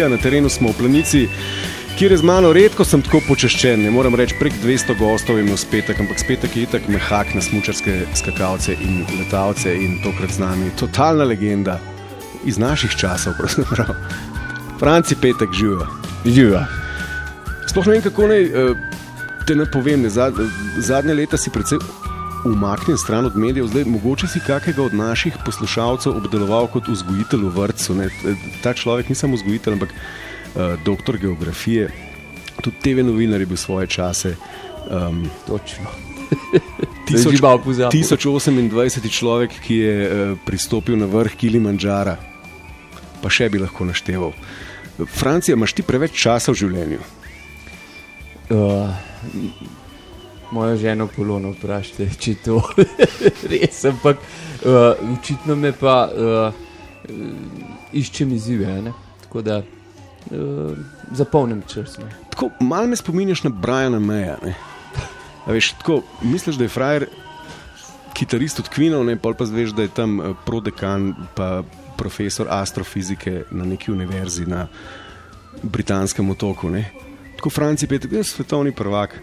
Ja, na terenu smo v planici, kjer je z mano redko sem tako počaščen. Ne moram reči, prek 200 gostov je imel spetek, ampak spetek je itak mehak na smočarske skakalce in letalce in tokrat z nami totalna legenda iz naših časov. pravzaprav. Franci Petek živijo. Živa. Sploh ne vem, kako naj eh, te napovem. Zadnje leta si predvsem umaknjen stran od medijev, zdaj mogoče si kakega od naših poslušalcev obdeloval kot vzgojitelj v vrtu. Ta človek ni samo vzgojitelj, ampak uh, doktor geografije, tudi TV novinar je bil svoje čase. Um, Točno. tisoč, Žival pozabil. 1028 človek, ki je uh, pristopil na vrh Kilimanjara, pa še bi lahko našteval. Francija, imaš ti preveč časa v življenju? Uh, mojo ženo polono vprašajte, če to res, ampak uh, očitno me pa uh, iščem izzive. Tako da uh, zapolnim čas. ne. Tako malo me spominjaš na Briana Meja. Veš, tako, misliš, da je frajer kitarist od Queenov, ne pa zveš, da je tam eh, prodekan, pa profesor astrofizike na neki univerzi na britanskem otoku. Ne. Tako Franci je svetovni prvak,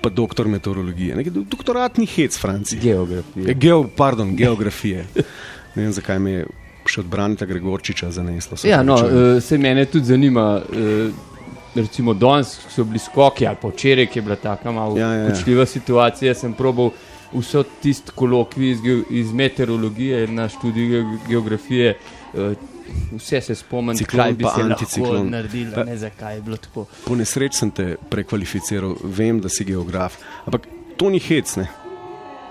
pa doktor meteorologije. Ne, doktorat ni hec Franci. Geografija. Geo, pardon, geografije. Ne vem, zakaj me je še od Branita Gregorčiča zaneslo. se Ja, no, uh, se mene tudi zanima. Uh, Recimo danes so bili skoki, ali pa včeraj je bila tako malo Ja, ja, ja. kočljiva situacija. Sem probal vso tisto kolokvij iz, iz meteorologije na študiju ge- geografije. Uh, vse se spomnim, kaj bi se lahko naredilo, Pa- ne zakaj je bilo tako. Po nesreči sem te prekvalificiral, vem, da si geograf. Ampak to ni hec, ne.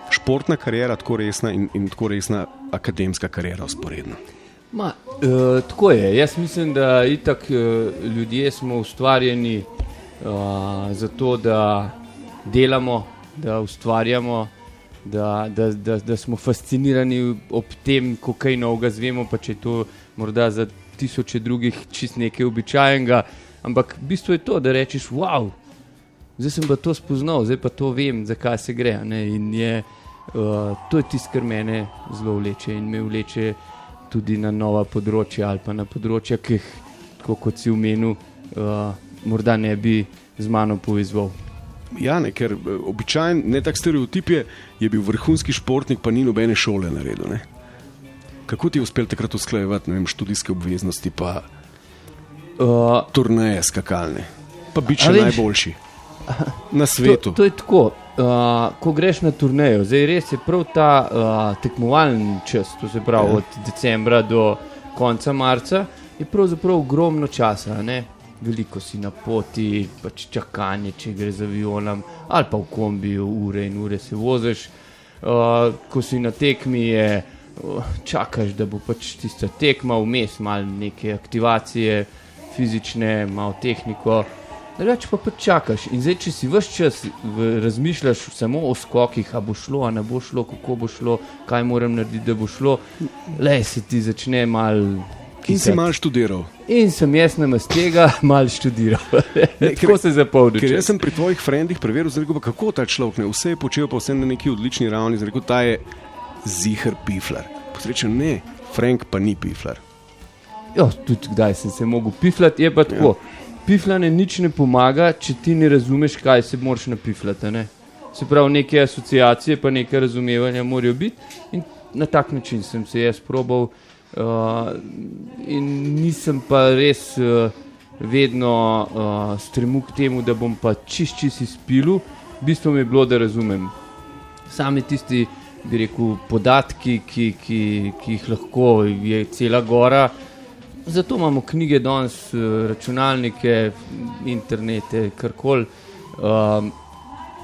Športna karijera, tako resna in, in tako resna akademska karijera usporedno. Ma, uh, tako je. Jaz mislim, da itak uh, ljudje smo ustvarjeni uh, zato, da delamo, da ustvarjamo, da, da, da, da smo fascinirani ob tem, ko kaj novega zvemo, pa če je to morda za tisoče drugih čist nekaj običajnega. Ampak bistvo je to, da rečeš, wow, zdaj sem pa to spoznal, zdaj pa to vem, zakaj se gre. ne." In je, uh, to je tisto, kar mene zelo vleče in me vleče tudi na nova področja ali pa na področja, ki jih, kot si umenil, uh, morda ne bi z mano povezal. Ja, ne, ker eh, običajen, ne tak stereotip je, je bil vrhunski športnik, pa ni nobene šole naredil. Ne. Kako ti je uspel takrat usklajevati vem, študijske obveznosti, pa Uh, turneje skakalne, pa biti še najboljši na svetu? To, to je tako. Uh, ko greš na turnejo, zdaj res je prav ta uh, tekmovalni čas, to se pravi Ja. od decembra do konca marca, je pravzaprav ogromno časa. Ne? Veliko si na poti, pač čakanje, če gre z avionom ali pa v kombiju, ure in ure se voziš. Uh, ko si na tekmi, je, uh, čakaš, da bo pač tista tekma, vmes malo neke aktivacije, fizične, malo tehniko. Drugače pa pač čakaš. In zdaj, če si vse čas v, razmišljaš samo o skokih, a bo šlo, a ne bo šlo, kako bo šlo, kaj moram narediti, da bo šlo, le se ti začne mal. In si mal študiral. In sem jaz na mestu tega mal študiral. Ne, Tako ker- se zapolni. Ker jaz sem pri tvojih frendih preveril, rekel, kako ta človek ne, vse je počel, pa vse na neki odlični ravni, rekel, ta je ziger piflar. Posrečen ne, Frank pa ni piflar. Jo, tudi kdaj sem se mogel pifljati, je pa tako. Ja. Pifljanje nič ne pomaga, če ti ne razumeš, kaj se moraš napifljati. a Ne? Se pravi, neke asociacije, pa neke razumevanja morajo biti. In na tak način sem se jaz probal, uh, in nisem pa res uh, vedno uh, stremel k temu, da bom pa čist čist izpilil. Bistvo mi je bilo, da razumem. Sami tisti, bi rekel, podatki, ki, ki, ki jih lahko je cela gora. Zato imamo knjige danes, eh, računalnike, internete, karkoli, um,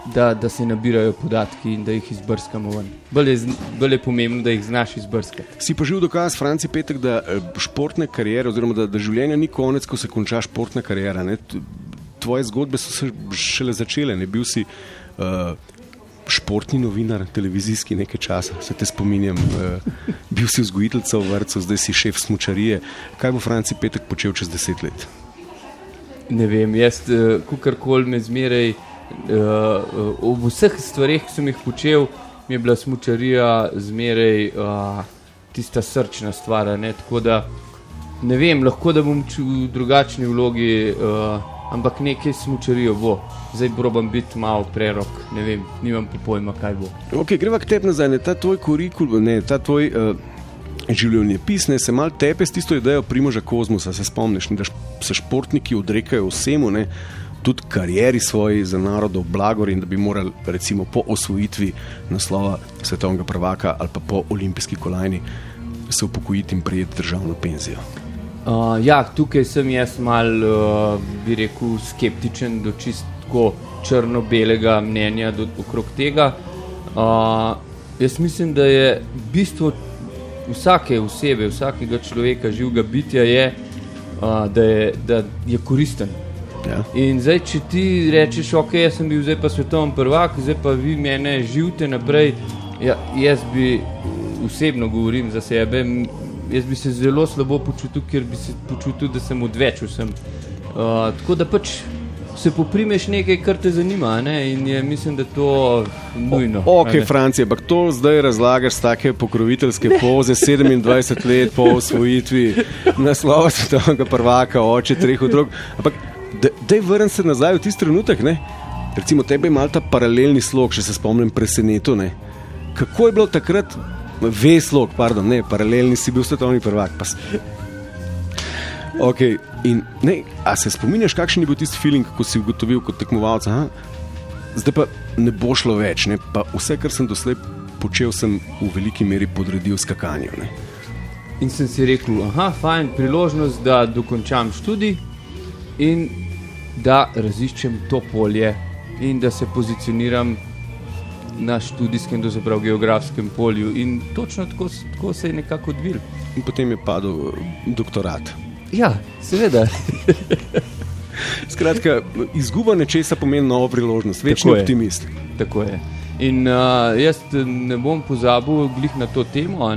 da, da se nabirajo podatki in da jih izbrskamo ven. Bolj je, bolj je pomembno, da jih znaš izbrskati. Si pa živ dokaz, Franci Petek, da eh, športne karijere, oziroma da, da življenje ni konec, ko se konča športna karijera. Ne? Tvoje zgodbe so se šele začele, ne bil si. Uh, Športni novinar, televizijski nekaj časa, se te spominjam. Uh, bil si vzgojiteljica v vrtu, zdaj si šef smočarije. Kaj bo Franci Petek počel čez deset let? Ne vem, jaz, kakorkoli me zmeraj, uh, ob vseh stvareh, ki sem jih počel, mi je bila smočarija zmeraj uh, tista srčna stvar. ne, Tako da ne vem, lahko da bom v drugačni vlogi, uh, ampak nekaj smočarijo bo. Zdaj probam biti malo prerok, ne vem, nimam pojma, kaj bo. Ok, greva k tebi nazaj, ne, ta tvoj kurikul, ne, ta tvoj. Uh... Življenje pisne se malo tepe s tisto idejo primoža kozmosa. Se spomniš, da se športniki odrekajo vsemu, ne? Tudi karieri svoji za narodov blagor in da bi morali recimo po osvojitvi naslova svetovnega prvaka ali pa po olimpijski kolajni se upokojiti in prijeti državno penzijo. Uh, ja, tukaj sem jaz mal, uh, bi rekel, skeptičen do čistko črno-belega mnenja do, okrog tega. Uh, jaz mislim, da je bistvo vsake osebe, vsakega človeka, živega bitja, je, uh, da, je da je koristen. Ja. In zdaj, če ti rečeš, ok, jaz sem bil zdaj pa svetovni prvak, zdaj pa vi mene živite naprej. Ja, jaz bi osebno govorim za sebe, jaz bi se zelo slabo počutil, ker bi se počutil, da sem odveč vsem. Uh, tako da pač se poprimeš nekaj, kar te zanima. Ne? In je, mislim, da to nujno. O, ok, Francija, ampak to zdaj razlagaš z take pokroviteljske poze, 27 let po osvojitvi naslova svetovnega prvaka, oče treh otrok. Ampak da je vrn se nazaj v tisti trenutek. Ne? Recimo tebe ima ta paralelni slog, če se spomnim, presenečen. Kako je bilo takrat, veslog, pardon, ne, paralelni si bil svetovni prvak. Okay. In, ne, a se spominjaš, kakšen je bil tisti feeling, ko si ugotovil kot tekmovalec, da zdaj pa ne bo šlo več, ne, pa vse, kar sem doslej počel, sem v veliki meri podredil skakanju. Ne. In sem si rekel, je fajn priložnost, da dokončam študij in da raziščem to polje in da se pozicioniram na študijskem, to se pravi geografskem polju. In točno tako, tako se je nekako odvil. In potem je padel eh, doktorat. Ja, seveda. Skratka, izguba nečesa pomeni novo priložnost, večni optimist. Tako je. In uh, jaz ne bom pozabil glih na to temo,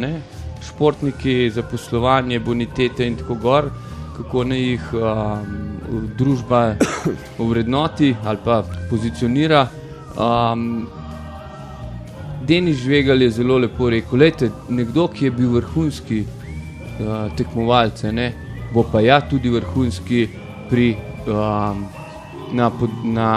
športniki, zaposlovanje, bonitete in tako gor, kako naj jih um, družba vrednoti ali pa pozicionira. Um, Denis Žvegal je zelo lepo rekel: lejte, nekdo, ki je bil vrhunski uh, tekmovalec, bo pa ja tudi vrhunski pri. Um, na, na,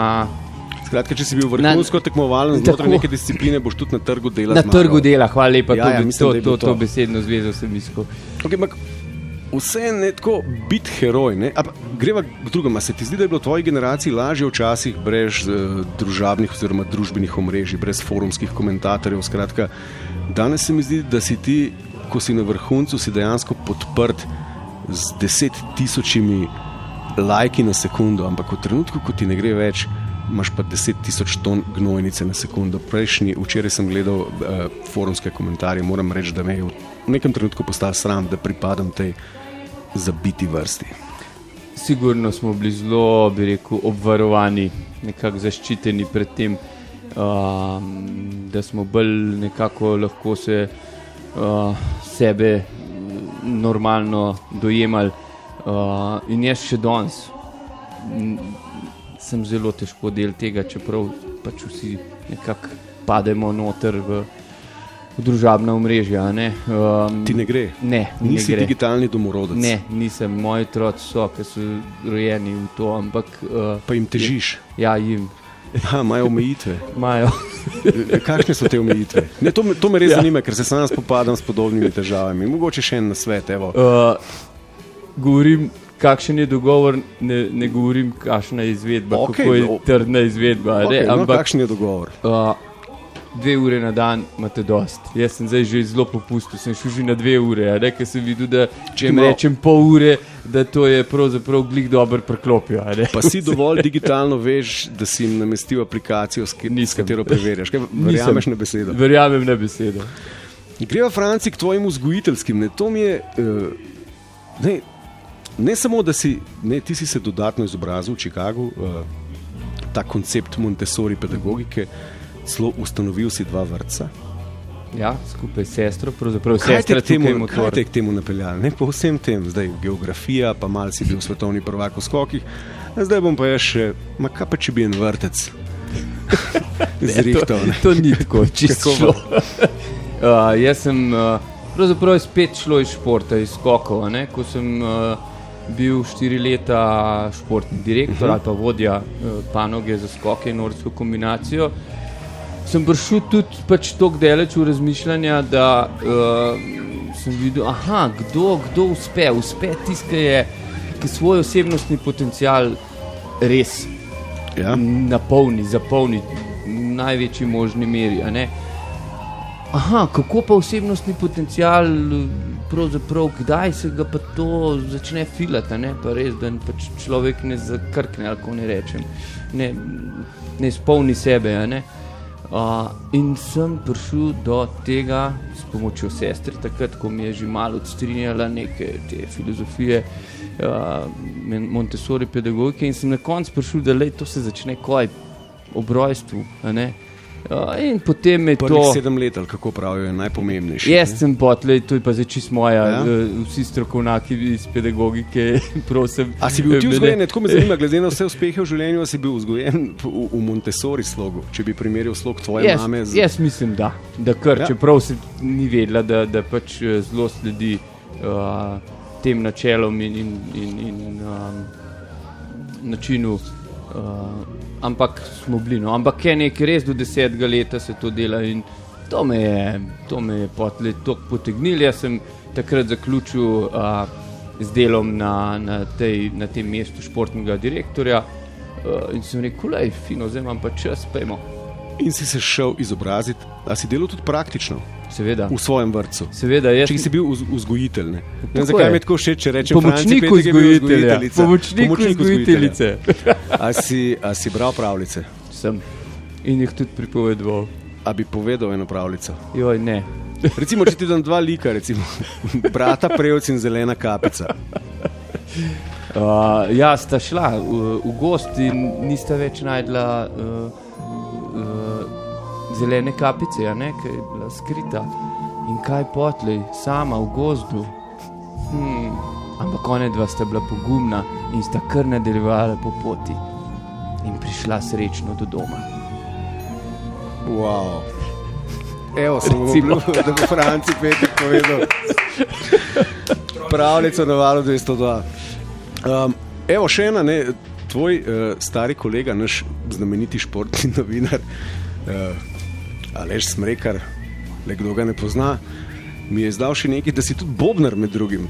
Skratka, če si bil vrhunsko tekmovalen znotraj neke discipline, boš tudi na trgu dela. Na zmagal. trgu dela, hvala lepa, ja, to, ja, mislim, to, to, to, to besedno zvezo sem iskal. Okay, vse je tako biti heroj. Greva k drugemu. Se ti zdi, da je bilo tvoji generaciji lažje včasih brez uh, družabnih oziroma družbenih omrežij, brez forumskih komentatorjev? Skratka, danes se mi zdi, da si ti, ko si na vrhuncu, si dejansko podprt z deset tisočimi lajki na sekundo, ampak v trenutku, ko ti ne gre več. Imáš pa 10.000 ton gnojnice na sekundo. Prejšnji, včeraj sem gledal uh, forumske komentarje, moram reči, da me je v nekem trenutku postalo sram, da pripadam tej uh, za biti vrsti. Sigurno smo bili zelo, bi rekel, obvarovani, nekako zaščiteni pred tem, uh, da smo bolj nekako lahko se uh, sebe normalno dojemali. Uh, in jaz še danes sem zelo težko del tega, čeprav pač vsi nekako pademo noter v družabna omrežja. Ne? Um, Ti ne gre? Ne, nisi ne gre. digitalni domorodec. Ne, nisem. Moji otroci so, ki so rojeni v to. Ampak, uh, pa jim težiš? Je, ja, jim. Imajo omejitve. Majo. Kakšne so te omejitve? Ne, to, to me res ja. zanima, ker se sam spopadam s podobnimi težavami. Mogoče še en na svet. Uh, govorim, kakšen je dogovor, ne, ne govorim, kakšna je izvedba. Okay, kako je no. trdna izvedba. Okay, no, Ampak, kakšen je dogovor? Uh, dve ure na dan imate dost. Jaz sem zdaj že zelo popustil, sem šel že na dve ure. Rekel sem videl, da če jim rečem pol ure, da to je pravzaprav glih dobro preklopijo. Pa si dovolj digitalno veš, da si jim namestil aplikacijo, s katero preverjaš. Verjameš na besedo. Verjamem na besedo. Greva Franci k tvojim vzgojiteljskim. Ne, to mi je. Uh, ne, Ne samo, da si, ne, ti si se dodatno izobrazil v Chicagu, uh, ta koncept Montessori pedagogike, celo ustanovil si dva vrca. Ja, skupaj s sestro, pravzaprav sestra te temu, kaj te k temu napeljali? Ne po vsem tem, zdaj geografija, pa mal si bil svetovni prvak v skokih, zdaj bom pa jaz še, ma kaj pa če bi en vrtec? Zrihto, to, to ni tako, čisto. uh, jaz sem uh, Pravzaprav je spet šlo iz športa, iz skokov. a ne. Ko sem uh, bil štiri leta športni direktor uh -huh. ali pa vodja uh, panoge za skoke in norsko kombinacijo, sem prišel tudi pač tako daleč v razmišljanja, da uh, sem videl, aha, kdo, kdo uspe, uspe tisti, ki je ki svoj osebnostni potencial res Ja. napolni, zapolni v največji možni meri. Aha, kako pa osebnostni potencial, pravzaprav, kdaj se ga pa to začne filati, ne pa res, da pač človek ne zakrkne, ali kako ne rečem, ne, ne izpolni sebe. ne. Uh, in sem prišel do tega s pomočjo sestre, takrat, ko mi je že malo odstrinjala neke te filozofije, uh, Montessori pedagogike, in sem na koncu prišel, da lej, to se začne koj ob rojstvu. ne. Uh, in potem je Prvih to. sedem let, kako pravijo, je najpomembnejši. Jaz sem potlej, to je pa zdaj čisto moja, Ja? ja? vsi strokovnjaki iz pedagogike, prosim. A si bil ti mene- vzgojen, tako me zanima, glede na vse uspehe v življenju, si bil vzgojen v, v Montessori slogu, če bi primerjal slog tvoje Jaz, mame z jaz mislim, da, da kar, Ja. ja. čeprav se ni vedela, da, da pač eh, zelo sledi uh, tem načelom in, in, in, in um, načinu. Uh, ampak smo bili, no. ampak je nekaj res do desetega leta se to dela in to me je, to me je potlej tako potegnilo. Jaz sem takrat zaključil uh, z delom na, na, tej, na tem mestu športnega direktorja uh, in sem rekel, da je fino, zdaj imam pa čas, pojmo. In si se šel izobraziti, a si delal tudi praktično Seveda. v svojem vrtu. Seveda, jaz Če si bil vz- vzgojitelj. Ne? Ne zakaj mi tako všeč, če rečem Pomočnik vzgojitelja. Pomočnik vzgojiteljice. A si, a si bral pravljice? Sem. In jih tudi pripovedoval. A bi povedal eno pravljico? Joj, ne. Recimo, če ti dam dva lika, recimo, brata Prevc in zelena kapica. Uh, ja, sta šla v, v gost in nista več najdla uh, uh, zelene kapice, a ne, ki je bila skrita. In kaj potlej, sama v gozdu. Hmm. Ampak ona dva sta bila pogumna in sta kar nadaljevala po poti. In prišla srečno do doma. Wow. Evo, sem Recimo. obljubil, da bo Franci Petek povedal pravljico na valu 202. Um, evo, še ena, ne, tvoj uh, stari kolega, naš znameniti športni novinar, uh, Aleš Smrekar, le kdo ga ne pozna, mi je izdal še nekaj, da si tudi Bobnar med drugim.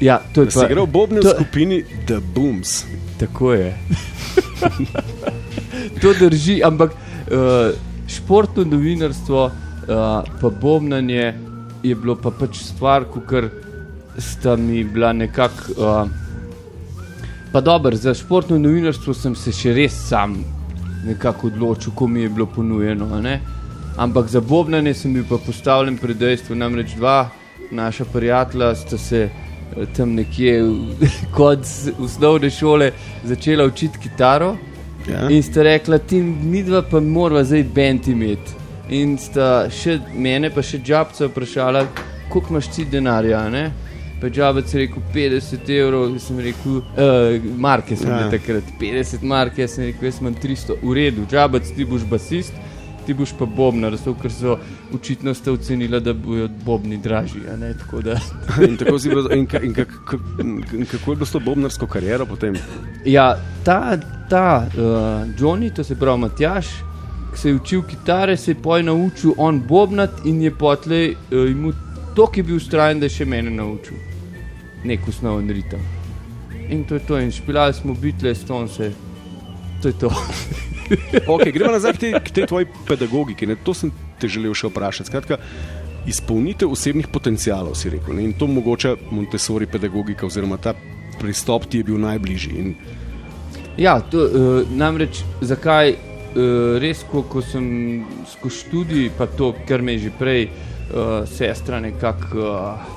Ja, to je Da si pa- igral Bobne v to- skupini The Booms. Tako je. to drži, ampak uh, športno novinarstvo, uh, pa bombnanje je bilo pa pač stvar, kar sta mi bila nekako. Uh, pa dobro, za športno novinarstvo sem se še res sam nekako odločil, ko mi je bilo ponujeno. ne. Ampak za bombnanje sem bil pa postavljen pred dejstvo, namreč dva naša prijatelja sta se eh, tam nekje kot osnovne šole začela učiti kitaro. Ja? In sta rekla, ti mi dva pa morava zdaj bend imeti. In sta še mene, pa še Džabca vprašala, koliko imaš ti denarja. Ne? Pa Džabec rekel 50 evrov, jaz sem rekel, uh, marke sem Ja. takrat, 50 marke, jaz sem rekel, jaz imam 300, v redu, Džabec, ti boš basist, ti boš pa bobnar, zato ker so očitno sta ocenila, da bojo bobni dražji. tako da- In, tako si bil, in, ka- in, kak, in kako je bilo s to bobnarsko kariero potem? Ja, ta, ta uh, Johnny, to se pravi Matjaš, se je učil kitare, se je poj naučil on bobnat in je potlej uh, imel toliko je bil ustrajen, da je še mene naučil. Nek osnoven ritem. In to je to, in špilali smo bitle, stonse. To je to. Okay, gremo nazaj k tej, k tej tvoji pedagogiki. Ne? To sem te želel še vprašati. Skratka, izpolnitev osebnih potencialov, si rekel. Ne? In to mogoče Montessori pedagogika, oziroma ta pristop ti je bil najbližji. In, Ja, to, uh, namreč zakaj uh, res, ko, ko sem skozi študij, pa to, kar me je že prej uh, sestra nekako uh,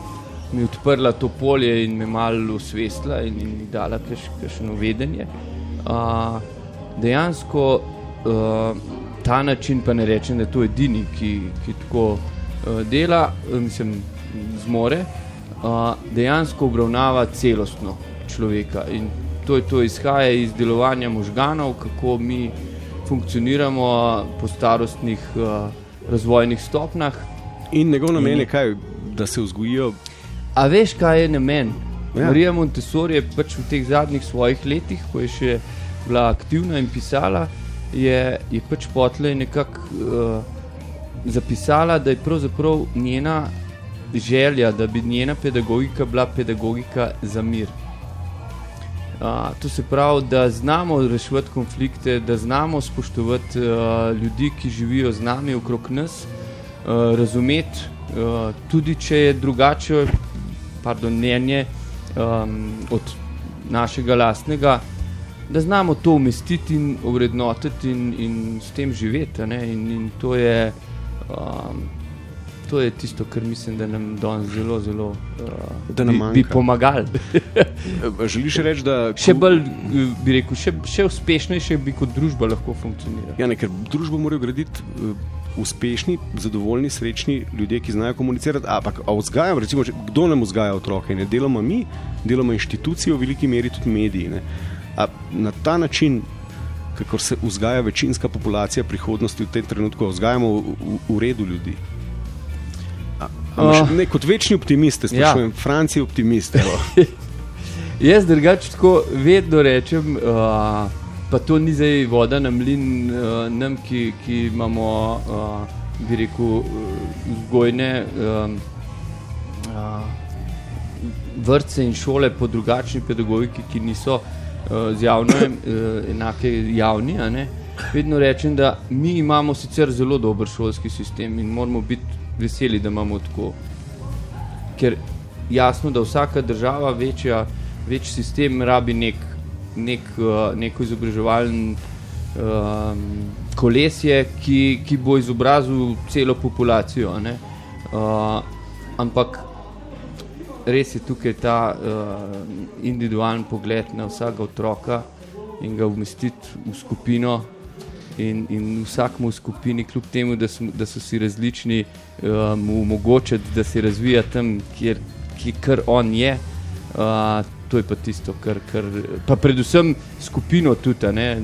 mi odprla to polje in me malo osvestila in, in mi dala kakšno vedenje. Uh, dejansko uh, ta način, pa ne rečem, da je to edini, ki, ki tako uh, dela, uh, mislim, zmore, uh, dejansko obravnava celostno človeka. In to je to, izhaja iz delovanja možganov, kako mi funkcioniramo po starostnih uh, razvojnih stopnjah. In njegov namen je kaj, da se vzgojijo. A veš, kaj je namen? Ja. Ja. Marija Montessori je pač v teh zadnjih svojih letih, ko je še bila aktivna in pisala, je, je pač potle nekako uh, zapisala, da je pravzaprav njena želja, da bi njena pedagogika bila pedagogika za mir. Uh, to se pravi, da znamo reševati konflikte, da znamo spoštovati uh, ljudi, ki živijo z nami okrog nas, uh, razumeti, uh, tudi če je drugače pardon, mnenje um, od našega lastnega, da znamo to umestiti in ovrednotiti in, in s tem živeti. In, in to, je, um, to je tisto, kar mislim, da nam danes zelo, zelo uh, Da nam bi, bi manjka. pomagali. Eh, Želiš reči, da. še bolj, eh, bi rekel, še, še uspešnejše bi kot družba lahko funkcionirala. Ja, ne, ker družbo morajo graditi uh, uspešni, zadovoljni, srečni ljudje, ki znajo komunicirati. Ampak a vzgajamo, recimo, če- kdo nam vzgaja otroke? Ne delamo mi, delamo inštitucije, v veliki meri tudi mediji. Ne? A na ta način, kako se vzgaja večinska populacija prihodnosti v tem trenutku, vzgajamo v, v, v redu ljudi. Oh. ne, kot večni optimist, te sprašujem, ja. Franci optimist. Jaz drugače tako vedno rečem, uh, pa to ni zdaj voda na mlin, uh, nam, ki, ki imamo, uh, bi rekel, uh, vzgojne um, uh, vrtce in šole po drugačni pedagogiki, ki niso uh, z javno uh, enake javni. Vedno rečem, da mi imamo sicer zelo dober šolski sistem in moramo biti veseli, da imamo tako. Ker jasno, da vsaka država, večja, večji sistem, rabi nek, nek, uh, neko izobraževalno um, kolesje, ki, ki bo izobrazil celo populacijo. ne. Uh, ampak res je tukaj ta uh, individualen pogled na vsakega otroka in ga umestiti v skupino. In, in vsakmu v skupini, kljub temu, da, smo, da so si različni, mu omogočiti, da se razvija tam, kjer, kar on je. Uh, to je pa tisto, kar. kar pa predvsem skupino tudi. a ne,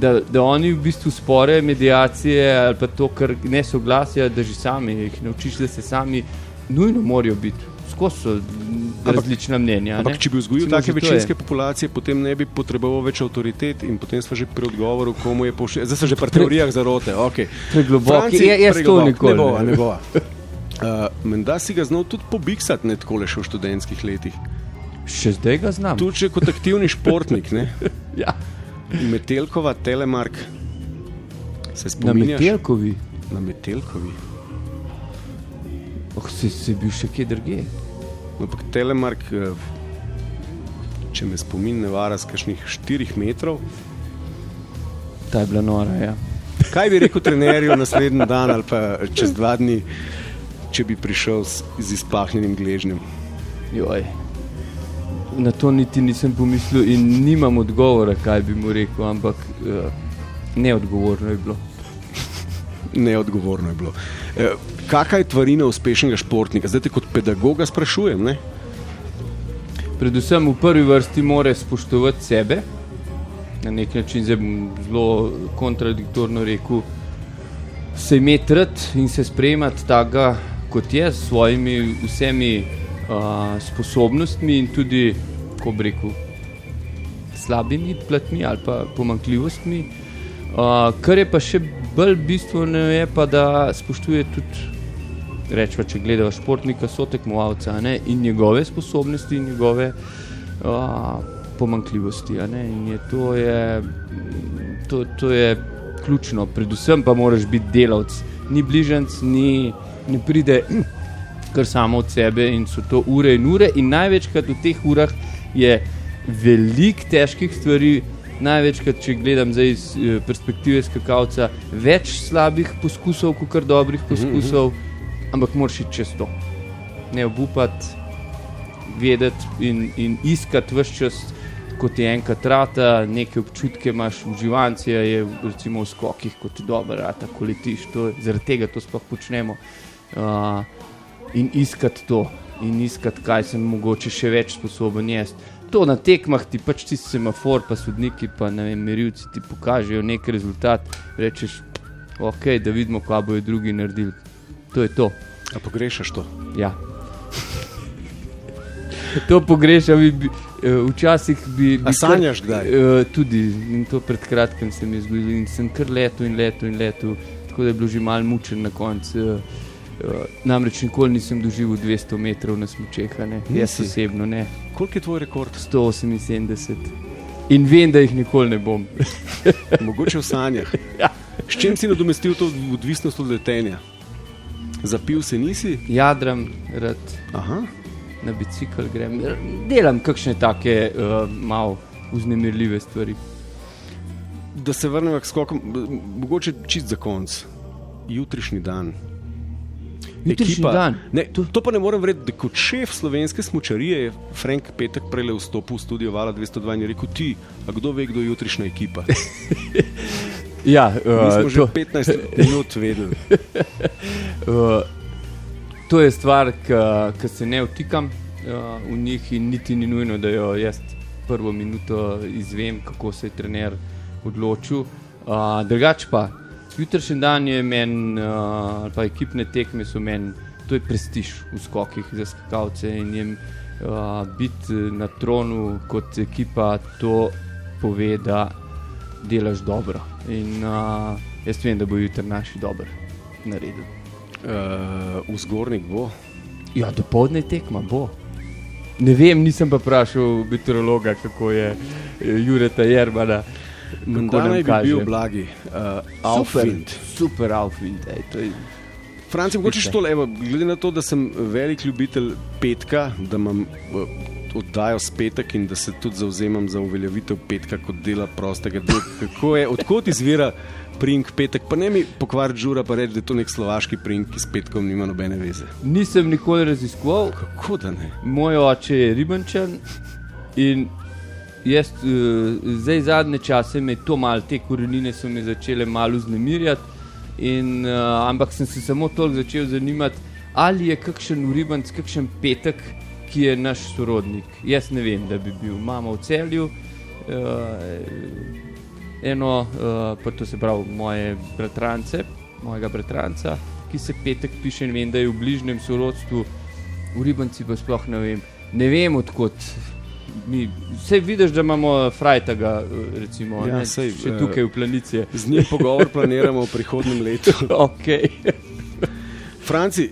Da, da, oni v bistvu spore, medijacije ali pa to, kar ne soglasja, da že sami jih naučiš, da se sami nujno morajo biti. Skozi so Ampak- različna mnenja. Ampak, ne. če bi vzgojil Recimo, take to je. večinske populacije, potem ne bi potreboval več avtoritet in potem smo že pri odgovoru, komu je pošiljati. Zdaj smo že pri teorijah zarote. Okay. Preglobok. Franci, Je- jaz to preglobok. nikoli Ne bova, ne. bova. Uh, Menda si ga znal tudi pobiksati, ne tako le še v študentskih letih. Še zdaj ga znam. Tudi kot aktivni športnik? Ja. Metelkova, Telemark. Se Na spominjaš? Metelkovi, Na Metelkovi. Oh, si, si bil še kje drugje. No, Ampak Telemark, eh, če me spomin ne vara, z kakšnih 4 metrov. Ta je bila nora. Ja. Kaj bi rekel trenerju naslednji dan ali pa čez dva dni, če bi prišel s, z izpahnjenim gležnjem? Joj. Na to niti nisem pomislil in nimam odgovora, kaj bi mu rekel, ampak uh, neodgovorno je bilo. Neodgovorno je bilo. E, kakšna je tvarina uspešnega športnika? Zdaj te kot pedagoga sprašujem. Ne? Predvsem v prvi vrsti mora spoštovati sebe, na nek način zdaj bom zelo kontradiktorno rekel, se imeti rad in se sprejemati tako, kot je, s svojimi vsemi uh, sposobnostmi in tudi, ko bi rekel, slabimi platmi ali pa pomankljivostmi. Uh, kar je pa še bolj bistveno, je pa, da spoštuje tudi rečemo, če gledamo športnika, so tekmovalca a ne, in njegove sposobnosti in njegove uh, pomankljivosti. a ne, In je to, je, to, to je ključno, predvsem pa moraš biti delavec. Ni bližnjic, ni, ne pride kar samo od sebe in so to ure in ure. In največkrat v teh urah je veliko težkih stvari. Največkrat, če gledam zdaj iz eh, perspektive skakalca, več slabih poskusov, kot dobrih poskusov, ampak moraš iti čez to. Ne obupati, vedeti in, in iskati vse čas, kot je enkrat rata, neke občutke imaš, uživancija je recimo v skokih, kot ti dobro rata, ko letiš, to, je- zaradi tega to sploh počnemo. Uh, in iskati to, in iskati, kaj sem mogoče še več sposoben jesti. To na tekmah ti pač ti semafor, pa sodniki, pa ne vem, merilci ti pokažejo nek rezultat, rečeš, ok, da vidimo, kaj bojo drugi naredili. To je to. A pogrešaš to? Ja. To pogrešam, bi, bi, eh, včasih bi. bi A sanjaš kdaj? Kar, uh, tudi in to pred kratkim se mi je zgodilo in sem kar letel in letel in letel, tako da je bilo že mal mučen na koncu. Uh, namreč nikoli nisem doživel 200 metrov na smočeh, jaz osebno ne. Koliko je tvoj rekord? 178. In vem, da jih nikoli ne bom. Mogoče v sanjah. S čim si nadomestil to odvisnost od letenja? Zapil se nisi? Jadram, rad Aha. na bicikl grem, delam kakšne take uh, malo vznemirljive stvari. Da se vrnemo k skokom, mogoče čist za konc. Jutrišnji dan. Jutrišnji dan. Ne, to, to pa ne morem verjeti, da kot šef slovenske smočarije je Frank Petek prej vstopil v studio Vala 202 in je rekel: Ti, a kdo ve, kdo je jutrišnja ekipa? Ja, Mi uh, smo že to, 15 minut vedeli. uh, to je stvar, ki se ne vtikam uh, v njih in niti ni nujno, da jo jaz prvo minuto izvem, kako se je trener odločil. Uh, drugač pa, jutrišnji dan je meni, uh, ali pa ekipne tekme so meni, to je prestiž v skokih za skakalce in jim uh, biti na tronu kot ekipa, to pove, da delaš dobro. In uh, jaz vem, da bo jutri naši dobro naredil. Uh, vzgornik bo. Ja, do povdne tekma bo. Ne vem, nisem pa vprašal meteorologa, kako je eh, Jureta Jerbana. Menda naj bi bil blagi. Uh, Aufwind. Super Aufwind. Ej, Franci, mogoče še to levo, glede na to, da sem velik ljubitelj petka, da imam uh, oddajo s petek in da se tudi zauzemam za uveljavitev petka kot dela prostega dela. Kako je, odkot izvira prink petek? Pa ne mi pokvariti žura, pa reči, da je to nek slovaški prink, ki s petkom nima nobene veze. nisem nikoli raziskoval, Kako da ne? moj oče je ribančan in jaz uh, zdaj zadnje čase me to mal, te korenine so me začele malo znemirjati. In, uh, ampak sem se samo toliko začel zanimati, ali je kakšen uribanc, kakšen petek, ki je naš sorodnik. Jaz ne vem, da bi bil. Imamo v celju uh, eno, uh, pa to se pravi moje bratrance, mojega bratranca, ki se petek piše in vem, da je v bližnjem sorodstvu, uribanci pa sploh ne vem. Ne vem odkot. Mi, vse vidiš, da imamo frajtaga, eh, recimo, Ja, ne, sej, še tukaj v planici. Z njim pogovor planiramo v prihodnem letu. Okay. Franci,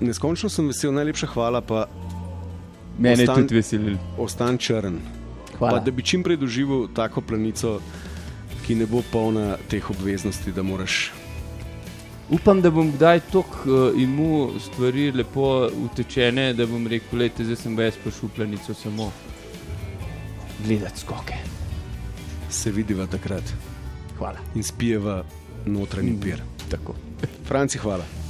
neskončno sem vesel, najlepša hvala, pa Mene je Ostan- tudi veselil. ostan črn. Pa, Hvala. da bi čim prej doživel tako planico, ki ne bo polna teh obveznosti, da moraš. Upam, da bom kdaj tako uh, imu stvari lepo utečene, da bom rekel, da zdaj sem pa v planico samo gledati skoke. Se vidiva takrat Hvala. in spijeva notranji pir. Tako. Franci, hvala.